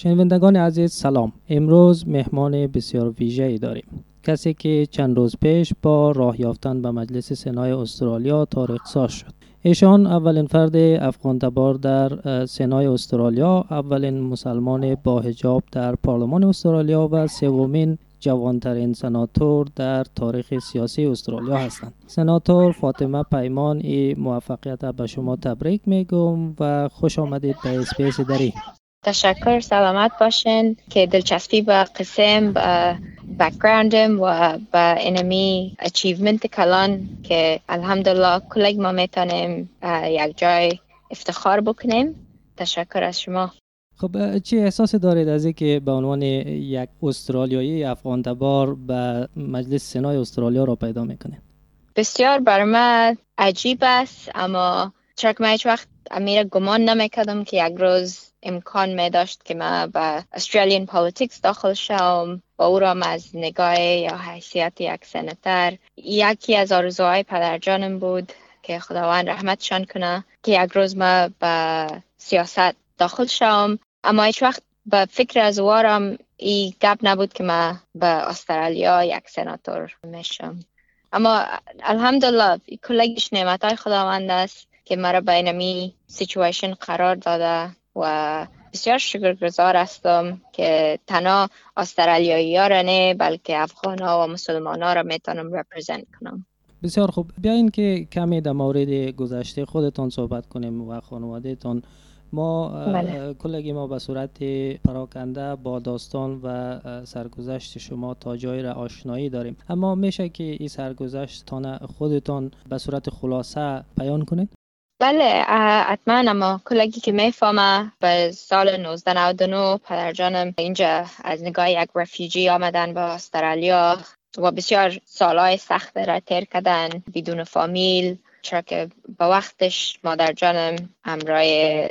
شنوندگان عزیز سلام. امروز مهمان بسیار ویژه ای داریم. کسی که چند روز پیش با راه یافتن به مجلس سنای استرالیا تاریخ ساز شد. ایشان اولین فرد افغان تبار در سنای استرالیا اولین مسلمان با حجاب در پارلمان استرالیا و سومین جوانترین سناتور در تاریخ سیاسی استرالیا هستند. سناتور فاطمه پیمان این موفقیت به شما تبریک میگم و خوش آمدید به SBS دری. تشکر سلامت باشین که دلچسپی به قسم به background م و به اینمی achievement کلان که الحمدلله کلگ ما می‌تونیم یک جای افتخار بکنیم. تشکر از شما. خب چی احساس دارید از اینکه به عنوان یک استرالیایی افغان تبار به مجلس سنای استرالیا راه پیدا می‌کنید؟ بسیار بر من عجیب است اما چرا که وقت امیر گمان نمی‌کردم که یک روز امکان می داشت که من به Australian politics داخل شوم با او را از نگاه یا حیثیت یک senator یکی از آرزوهای پدرجانم بود که خداوند رحمتشان کنه که یک روز ما به سیاست داخل شوم. اما هیچ وقت به فکر از ما هم ای گپ نبود که من به استرالیا یک senator میشم اما الحمدلله کلگیش نعمت های خداوند است. که مرا به اینمی سیچویشن قرار داده و بسیار شکرگزار هستم که تنها استرالیایی ها را نه بلکه افغان ها و مسلمان ها را می‌تونم رپرزنت کنم. بسیار خوب. بیاین که کمی در مورد گذشته خودتان صحبت کنیم و خانواده تان ما بله. کلگی ما به صورت پراکنده با داستان و سرگذشت شما تا جای را آشنایی داریم. اما میشه که این سرگذشت تان خودتان به صورت خلاصه بیان کنید؟ بله حتما اما کلگی که می‌فهمه به سال 1999 پدرجانم اینجا از نگاه یک refugee آمدن به استرالیا و بسیار سالهای سخت را تیر کردن بدون فامیل چرا که با وقتش مادر جانم همراه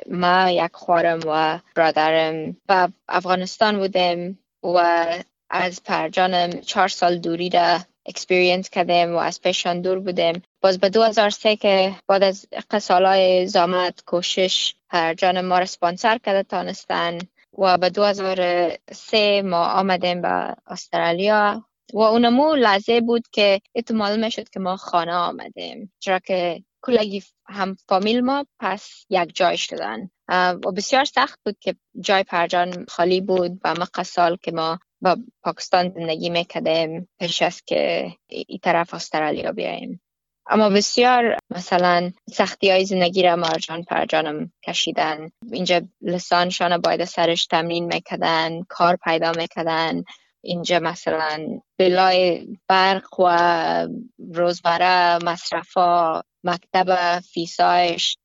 ما یک خواهرم و برادرم د افغانستان بودیم و از پدرجانم چهار سال دوری را experience کردیم و از پیشان دور بودیم باز به 2003 که بعد از قه سالای زحمت کوشش پدرجان ما را سپانسر کرده تانستن و به 2003 ما آمدیم به استرالیا و اونمو لحظه بود که احتمال می‌شد که ما خانه آمدیم. چرا که کلگی هم فامیل ما پس یک جای شدن. و بسیار سخت بود که جای پرجان خالی بود و ما سال که ما با پاکستان زندگی می‌کردیم پیش از که ای طرف استرالیا بیاییم. اما بسیار مثلا سختی های زندگی را مرجان پرجانم کشیدن. اینجا لسانشان باید سرش تمرین می‌کردن کار پیدا می‌کردن. اینجا مثلا بلای برق و روزمره مصرفا مکتب فیسایش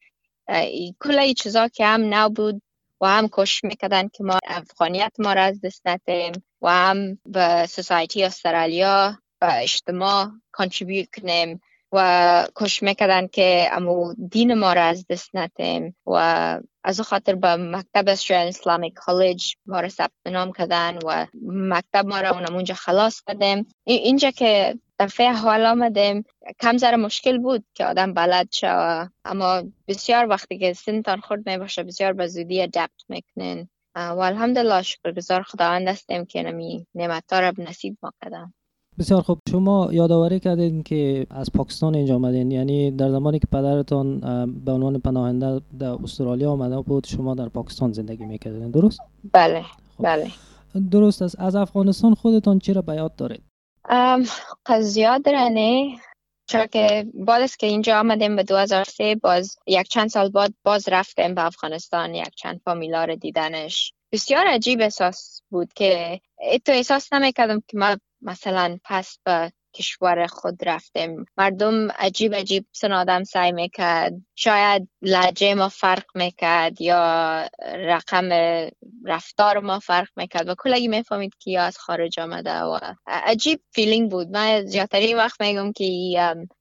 کل چیزا که هم نبود و هم کوشش می‌کردن که ما افغانیت ما را از دست ندیم و هم به سوسایتی استرالیا و اجتماع کانتریبیوت کنیم و کش می‌کردن که امو دین ما را از دست ندیم و از خاطر به مکتب استرالین اسلامیک کالج ما را ثبت نام کردن و مکتب ما را اونجا خلاص کردیم اینجا که دفعه حال آمدیم کم ذره مشکل بود که آدم بلد شوه اما بسیار وقتی که سنتان خورد می باشه بسیار به زودی ادپت می‌کنین و الحمدلله شکرگزار خداوند هستیم که نمی نعمت را نصیب ما کردم بسیار خوب. شما یادآوری کردین که از پاکستان اینجا آمدین. یعنی در زمانی که پدرتان به عنوان پناهنده در استرالیا آمده بود شما در پاکستان زندگی می‌کردین. درست؟ بله خب. بله. درست است. از افغانستان خودتان چرا به یاد دارید؟ قضیه درنه. چرا که بعد از که اینجا آمدیم به 2003 باز یک چند سال بعد باز رفتیم به افغانستان یک چند فامیلا رو دیدنش. بسیار عجیب احساس بود که تو احساس نمی‌کردم که ما مثلا پس به کشور خود رفتیم. مردم عجیب عجیب سن آدم سعی می‌کرد. شاید لحجه ما فرق می‌کرد یا رقم رفتار ما فرق می‌کرد و کلگی می‌فهمید که یا از خارج آمده و عجیب feeling بود. من زیادتری وقت میگم که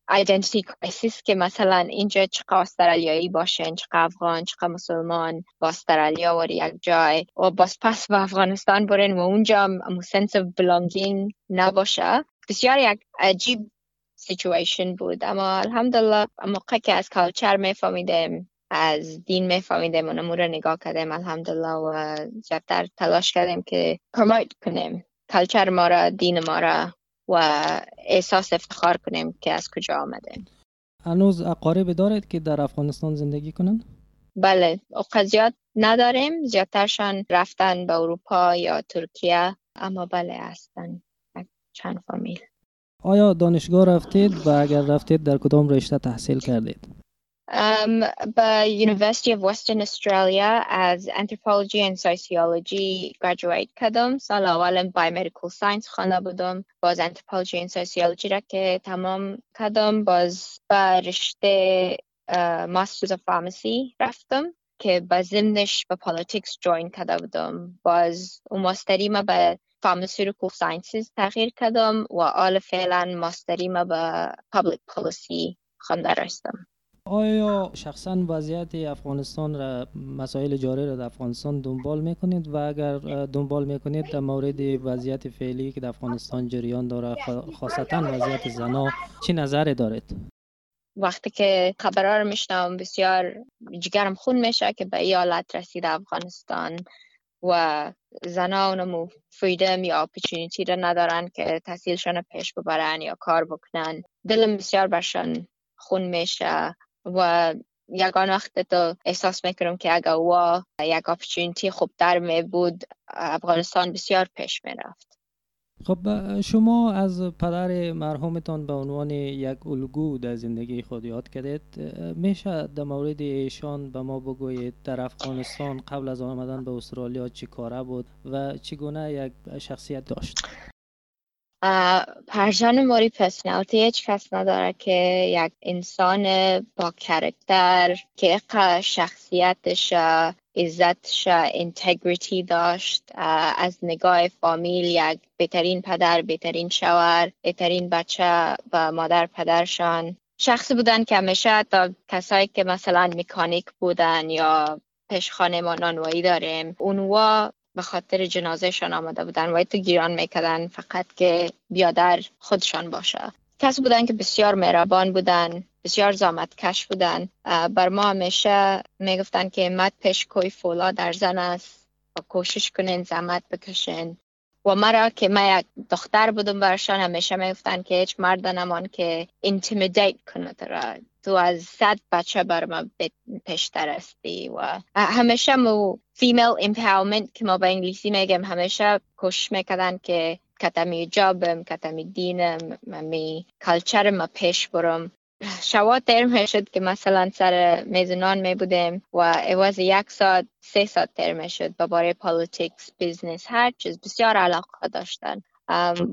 identity crisis که مثلا اینجا چقدر استرالیایی باشن چقدر افغان چقدر مسلمان با استرالیا و یک جای و باز پس به افغانستان برن و اونجا sense of belonging نباشه. بسیار یک عجیب سیچویشن بود. اما الحمدلله موقع که از culture میفهمیدیم از دین میفهمیدیم و نمور نگاه کردیم الحمدلله و زیادتر تلاش کردیم که پروموت کنیم کلچر ما را دین ما را و احساس افتخار کنیم که از کجا آمدیم هنوز اقارب دارید که در افغانستان زندگی کنند؟ بله زیاد نداریم. زیادترشان رفتن به اروپا یا ترکیه. اما بله هستن. چند فامیل. آیا دانشگاه رفتید و اگر رفتید در کدام رشته تحصیل کردید؟ به University of Western Australia از Anthropology and Sociology graduate کردم سال اولم Biomedical Science خوانده بودم باز Anthropology and Sociology را که تمام کردم باز به رشته Masters of Pharmacy رفتم که به ضمنش به politics join کرده بودم باز اون master ی ما به Pharmaceutical Sciences تغییر کردم و حال فعلا master ی ما به Public Policy خونده رستم آیا شخصا وضعیت افغانستان را مسائل جاری را در افغانستان دنبال می‌کنید؟ و اگر دنبال می‌کنید در مورد وضعیت فعلی که در افغانستان جریان داره خاصتا وضعیت زنا چی نظر دارید؟ وقتی که خبرها رو میشنم بسیار جگرم خون میشه که به ایالت رسید افغانستان و زنا اونمو فریدم یا اپیچونیتی رو ندارن که تحصیلشان پیش ببرن یا کار بکنن. دلم بسیار برشان خون میشه. و یگان وقت تو احساس می‌کنم که اگر او یک اپچونیتی خوبتر می بود افغانستان بسیار پیش می رفت خب شما از پدر مرحومتان به عنوان یک الگو در زندگی خود یاد کردید. میشه در مورد ایشان به ما بگویید در افغانستان قبل از آمدن به استرالیا چی کاره بود و چگونه یک شخصیت داشت؟ پرژان موری پرسنالتی هیچ کس نداره که یک انسان با کرکتر که شخصیتش عزتش انتگریتی داشت از نگاه فامیل یک بهترین پدر بهترین شوهر بهترین بچه و مادر پدرشان شخصی بودن که همیشه تا کسایی که مثلا مکانیک بودن یا پشخانه ما نانوایی داریم اونوا به خاطر جنازهشان آمده بودن. و تو گیران می‌کردن فقط که بیادر خودشان باشه. کس بودن که بسیار مهربان بودن بسیار زامت کش بودن بر ما همیشه می‌گفتن که مد پیش کوی فولا در زن است. و کوشش کنین زحمت بکشین. و مرا که من یک دختر بودم برشان همیشه می‌گفتن که هیچ مرد نمان که اینتیمیدیت کنه تو از صد بچه بر ما پیشتر استی و همیشه مو فیمیل امپاورمنت که ما به انگلیسی میگم همیشه کوشش می‌کردن که کتمی جابم کتمی دینم می کلچر ما پیش برم. شوا تیرم می‌شد که مثلا سر میز نان می بودیم و ایواز یک ساعت سه ساعت تیرم شد به باره politics business هر چیز. بسیار علاقه داشتن.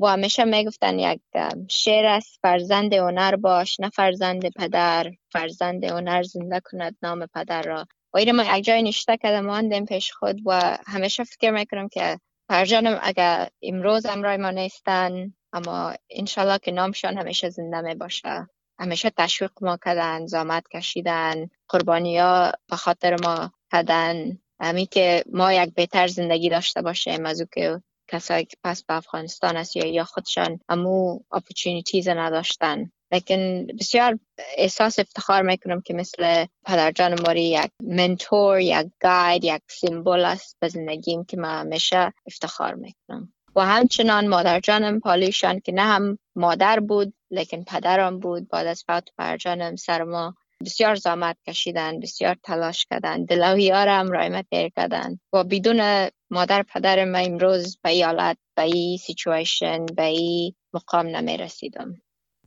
و همیشه می‌گفتن یک شعر است فرزند هنر باش نه فرزند پدر. فرزند هنر زنده کند نام پدر را. و ایره ما یک جای نوشته کردم ماندیم پیش خود و همیشه فکر می‌کنم که پدرجانم اگر امروز همرای ما نیستن اما انشالله که نامشان همیشه زنده می باشه همیشه تشویق ما کردن زحمت کشیدن قربانی ها به خاطر ما کردن. همی که ما یک بهتر زندگی داشته باشیم از که کسایی که پس به افغانستان است یا خودشان امو opportunities نداشتن. لیکن بسیار احساس افتخار می‌کنم که مثل پدرجان ماره یک mentor یک guide یک symbol است به زندگیم که من همیشه افتخار می‌کنم. و همچنان مادرجانم پالویشان که نه هم مادر بود لیکن پدرم بود. بعد از فوت پدرجانم سر ما بسیار زحمت کشیدن بسیار تلاش کردن دلوی هم رایمت دیر کردن و بدون مادر پدر ما امروز به ایالت به ای سیچویشن به ای مقام نمی رسیدم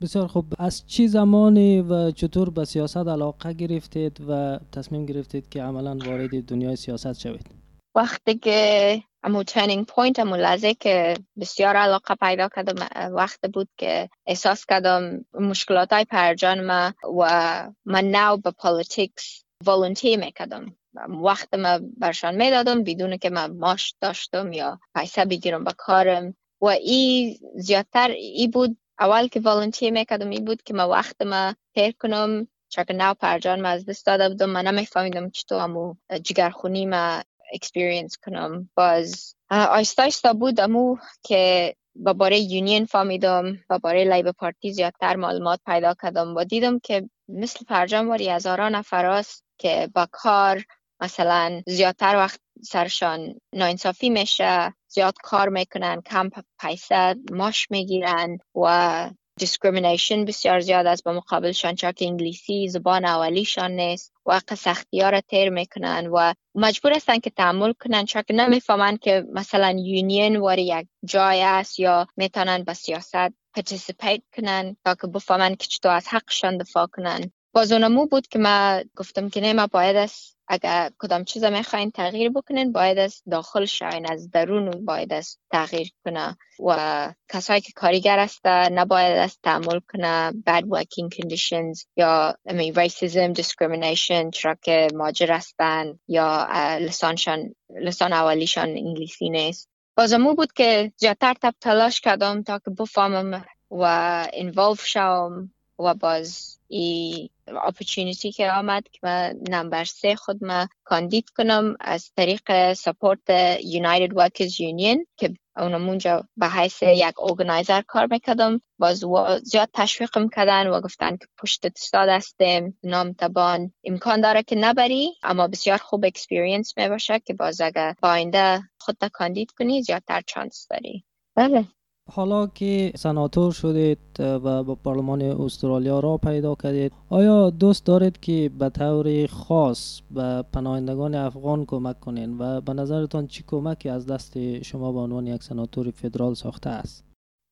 بسیار خوب. از چی زمانی و چطور به سیاست علاقه گرفتید و تصمیم گرفتید که عملا وارد دنیای سیاست شوید؟ وقتی که امو ترنینگ پوینت امو لحظه که بسیار علاقه پیدا کردم وقت بود که احساس کردم مشکلات های پرجان ما و من نو به politics volunteer می‌کردم. وقت ما برشان می‌دادم بدون که من معاش داشتم یا پیسه بگیرم با کارم. و ای زیادتر ای بود اول که volunteer می‌کردم ای بود که ما وقت ما تیر کنم چون نو پدرجان ما از دست داده بودم من نمیفهمیدم چطور امو جگرخونی ما experience کنم. باز آیستا آیستا بود امو که با باره union فهمیدم با باره Labor Party زیادتر معلومات پیدا کردم و دیدم که مثل پدرجانم واری هزاران نفر که با کار مثلا زیادتر وقت سرشان ناانصافی میشه زیاد کار می‌کنن کم پیسه ماش می‌گیرن و discrimination بسیار زیاد است. با مقابلشان چرا که انگلیسی زبان اولیشان نیست و سختی ها را تیر می‌کنن و مجبور هستن که تحمل کنن چرا که نمی‌فهمن که مثلا یونین وار یک جای است یا می‌تونن به سیاست participate کنن تا که بفهمن که چطور از حقشان دفاع کنن باز اونمو بود که ما گفتم که نه ما باید است اگر کدام چیز می‌خواین تغییر بکنین باید از داخل شاین از درون باید از تغییر کنه و کسایی که کاریگر است نباید از تعمل کنه bad working conditions یا I mean, racism, discrimination چرا که ماجر هستن یا لسانشان لسان اولیشان انگلیسی نیست. بازمو بود که زیادتر تب تلاش کردم تا که بفهمم و انوالو شوم. و باز ای اپورتونیتی که آمد که من نمبر سه خود ما کاندید کنم از طریق سپورت United Workers Union که اونم اونجا به حیث یک organiser کار می‌کردم. باز زیاد تشویقم کردن و گفتن که پشت استاد هستیم نامته بان امکان داره که نبری اما بسیار خوب experience می باشه که باز اگر به آینده خود کاندید کنی زیادتر چانس داری. بله. حالا که سناتور شدید و با پارلمان استرالیا را پیدا کردید آیا دوست دارید که به طور خاص به پناهندگان افغان کمک کنین و به نظرتان چی کمکی از دست شما به عنوان یک سناتور فدرال ساخته است؟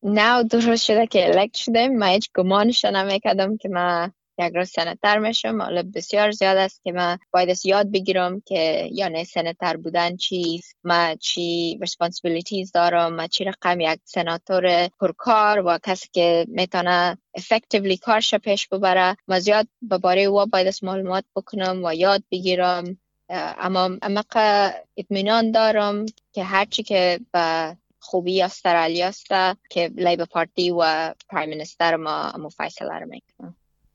نه درست شده که الکت شده ما هیچ گمانش نمی‌کردم که ما یک روز سنتر میشم. حالا بسیار زیاد است که من باید یاد بگیرم که یعنی سنتر بودن چیست ما چی responsibilities دارم ما چی رقم یک سناتور پرکار و کسی که می‌تونه effectively کارش پیش ببره. ما زیاد به باره او باید معلومات بکنم و یاد بگیرم. اما امق اطمینان دارم که هرچی که به خوبی استرالیا است که لیبر پارتی و پرایم منستر ما مفیصله رو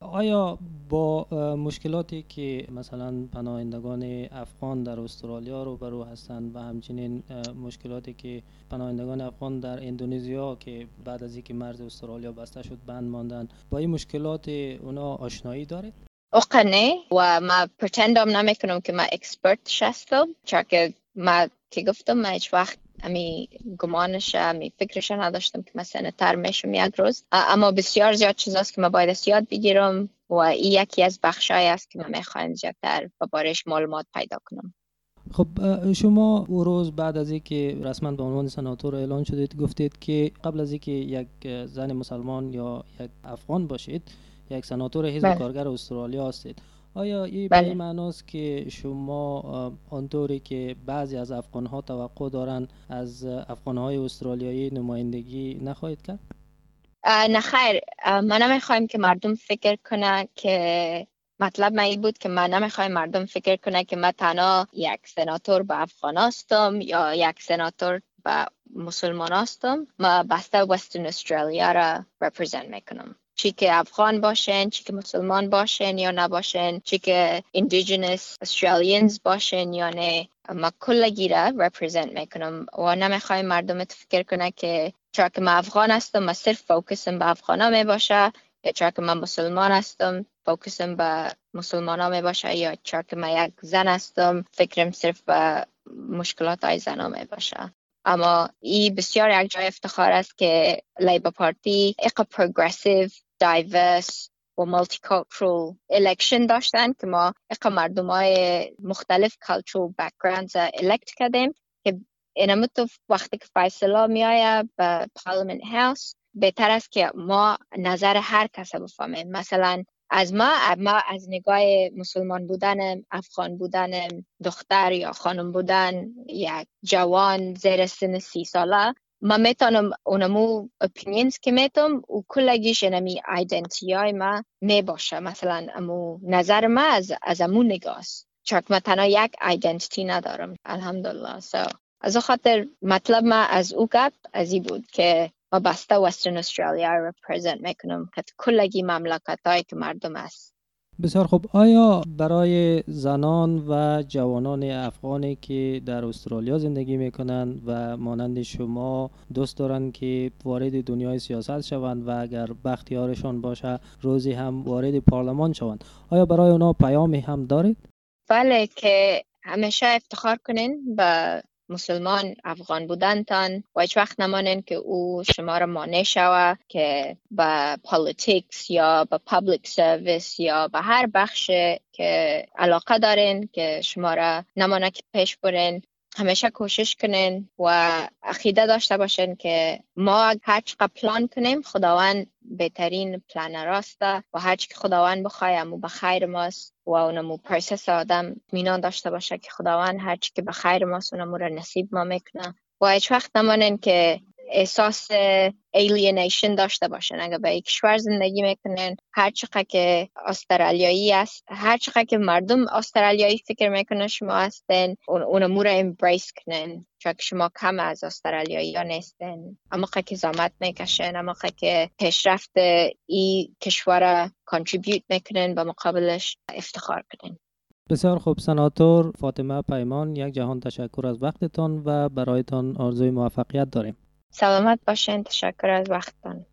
آیا با مشکلاتی که مثلا پناهندگان افغان در استرالیا روبرو هستند و همچنین مشکلاتی که پناهندگان افغان در اندونزیا که بعد از اینکه مرز استرالیا بسته شد بند ماندن با این مشکلات اونا آشنایی دارید؟ نه و ما پرتندم نمی‌کنم که ما اکسپرت هستم چرا که ما که گفتم ما هیچ وقت امی گمانش امی فکرش نداشتم که مثلا تر میشم یک روز. اما بسیار زیاد چیزاست که من باید یاد بگیرم و این یکی از بخشای است که من می‌خوایم زیادتر با بارش معلومات پیدا کنم. خب شما او روز بعد از اینکه رسما به عنوان سناتور اعلان شدید گفتید که قبل از اینکه یک زن مسلمان یا یک افغان باشید یک سناتور حزب بله. کارگر استرالیا هستید. آیا این به این معناست که شما آنطوری که بعضی از افغان ها توقع دارن از افغان های استرالیایی نمایندگی نخواهید کرد؟ نه خیر. ما نمی‌خوایم که مردم فکر کنه که مطلب من این بود که من نمی‌خوایم مردم فکر کنه که من تنها یک سناتور به افغان هستم یا یک سناتور به مسلمان هستم. ما بسته وسترن استرالیا را رپرزنت می‌کنم. چی که افغان باشن چی که مسلمان باشن یا نباشن چی که indigenous Australians باشن یا نه. ما کلگی را represent می‌کنم. و نمی‌خوایم مردم فکر کنه که چرا که من افغان هستم ما صرف فوکسم به افغان ها می باشه یا چرا که من مسلمان هستم فوکسم به مسلمان ها می باشه یا چرا که من یک زن هستم فکرم صرف به مشکلات های زن ها می باشه اما ای بسیار یک جای افتخار است که لیبر پارتی اقا پروگرسیو diverse و multicultural election داشتن که ما اقا مردم های مختلف cultural backgrounds elect کردیم که اینمو تو وقتی که فیصله می آید به Parliament House بهتر است که ما نظر هر کس بفهمیم. مثلا از ما ما از نگاه مسلمان بودن افغان بودن دختر یا خانم بودن یک جوان زیر سن سی ساله. ما می‌تونم اونمو opinions که می‌تونم و کلگیش امی identity های ما می باشه مثلا امو نظر ما از, از امو نگاست چون ما تنها یک identity ندارم. الحمدلله. So. از خاطر مطلب ما از او گپ از بود که بسته وسترن استرالیا رو پرزنت می‌کنم که کلگی مملکت هایی که مردم است بسیار خوب آیا برای زنان و جوانان افغانی که در استرالیا زندگی می‌کنند و مانند شما دوست دارند که وارد دنیای سیاست شوند و اگر بختیارشان باشه روزی هم وارد پارلمان شوند آیا برای اونا پیامی هم دارید؟ بله که همیشه افتخار کنین به مسلمان افغان بودنتان و هیچ وقت نمانین که او شما را مانع شوه که به politics یا به public service یا به هر بخش که علاقه دارین که شما را نمانه که پیش برین. همیشه کوشش کنین و عقیده داشته باشین که ما هر چقدر پلان کنیم خداوند بهترین پلان راسته و هر که خداوند بخواه امو به خیر ماست. و اونمو process آدم اطمینان داشته باشه که خداوند هر که به خیر ماست اونمو را نصیب ما می‌کنه. و هیچ وقت نمانین که احساس alienation داشته باشن. اگر به یک کشور زندگی می‌کنن هر چقدر که استرالیایی است هر چقدر که مردم استرالیایی فکر می‌کنن شما هستن اون امو ره embrace کنن. چون شما کم از استرالیایی ها نیستن. اما که زحمت می‌کشن اما که پیشرفت ای کشور contribute می‌کنن به مقابلش افتخار کنن. بسیار خوب. سناتور فاطمه پیمان یک جهان تشکر از وقتتان و برایتان آرزوی موفقیت داریم. سلامت باشین. تشکر از وقتتان.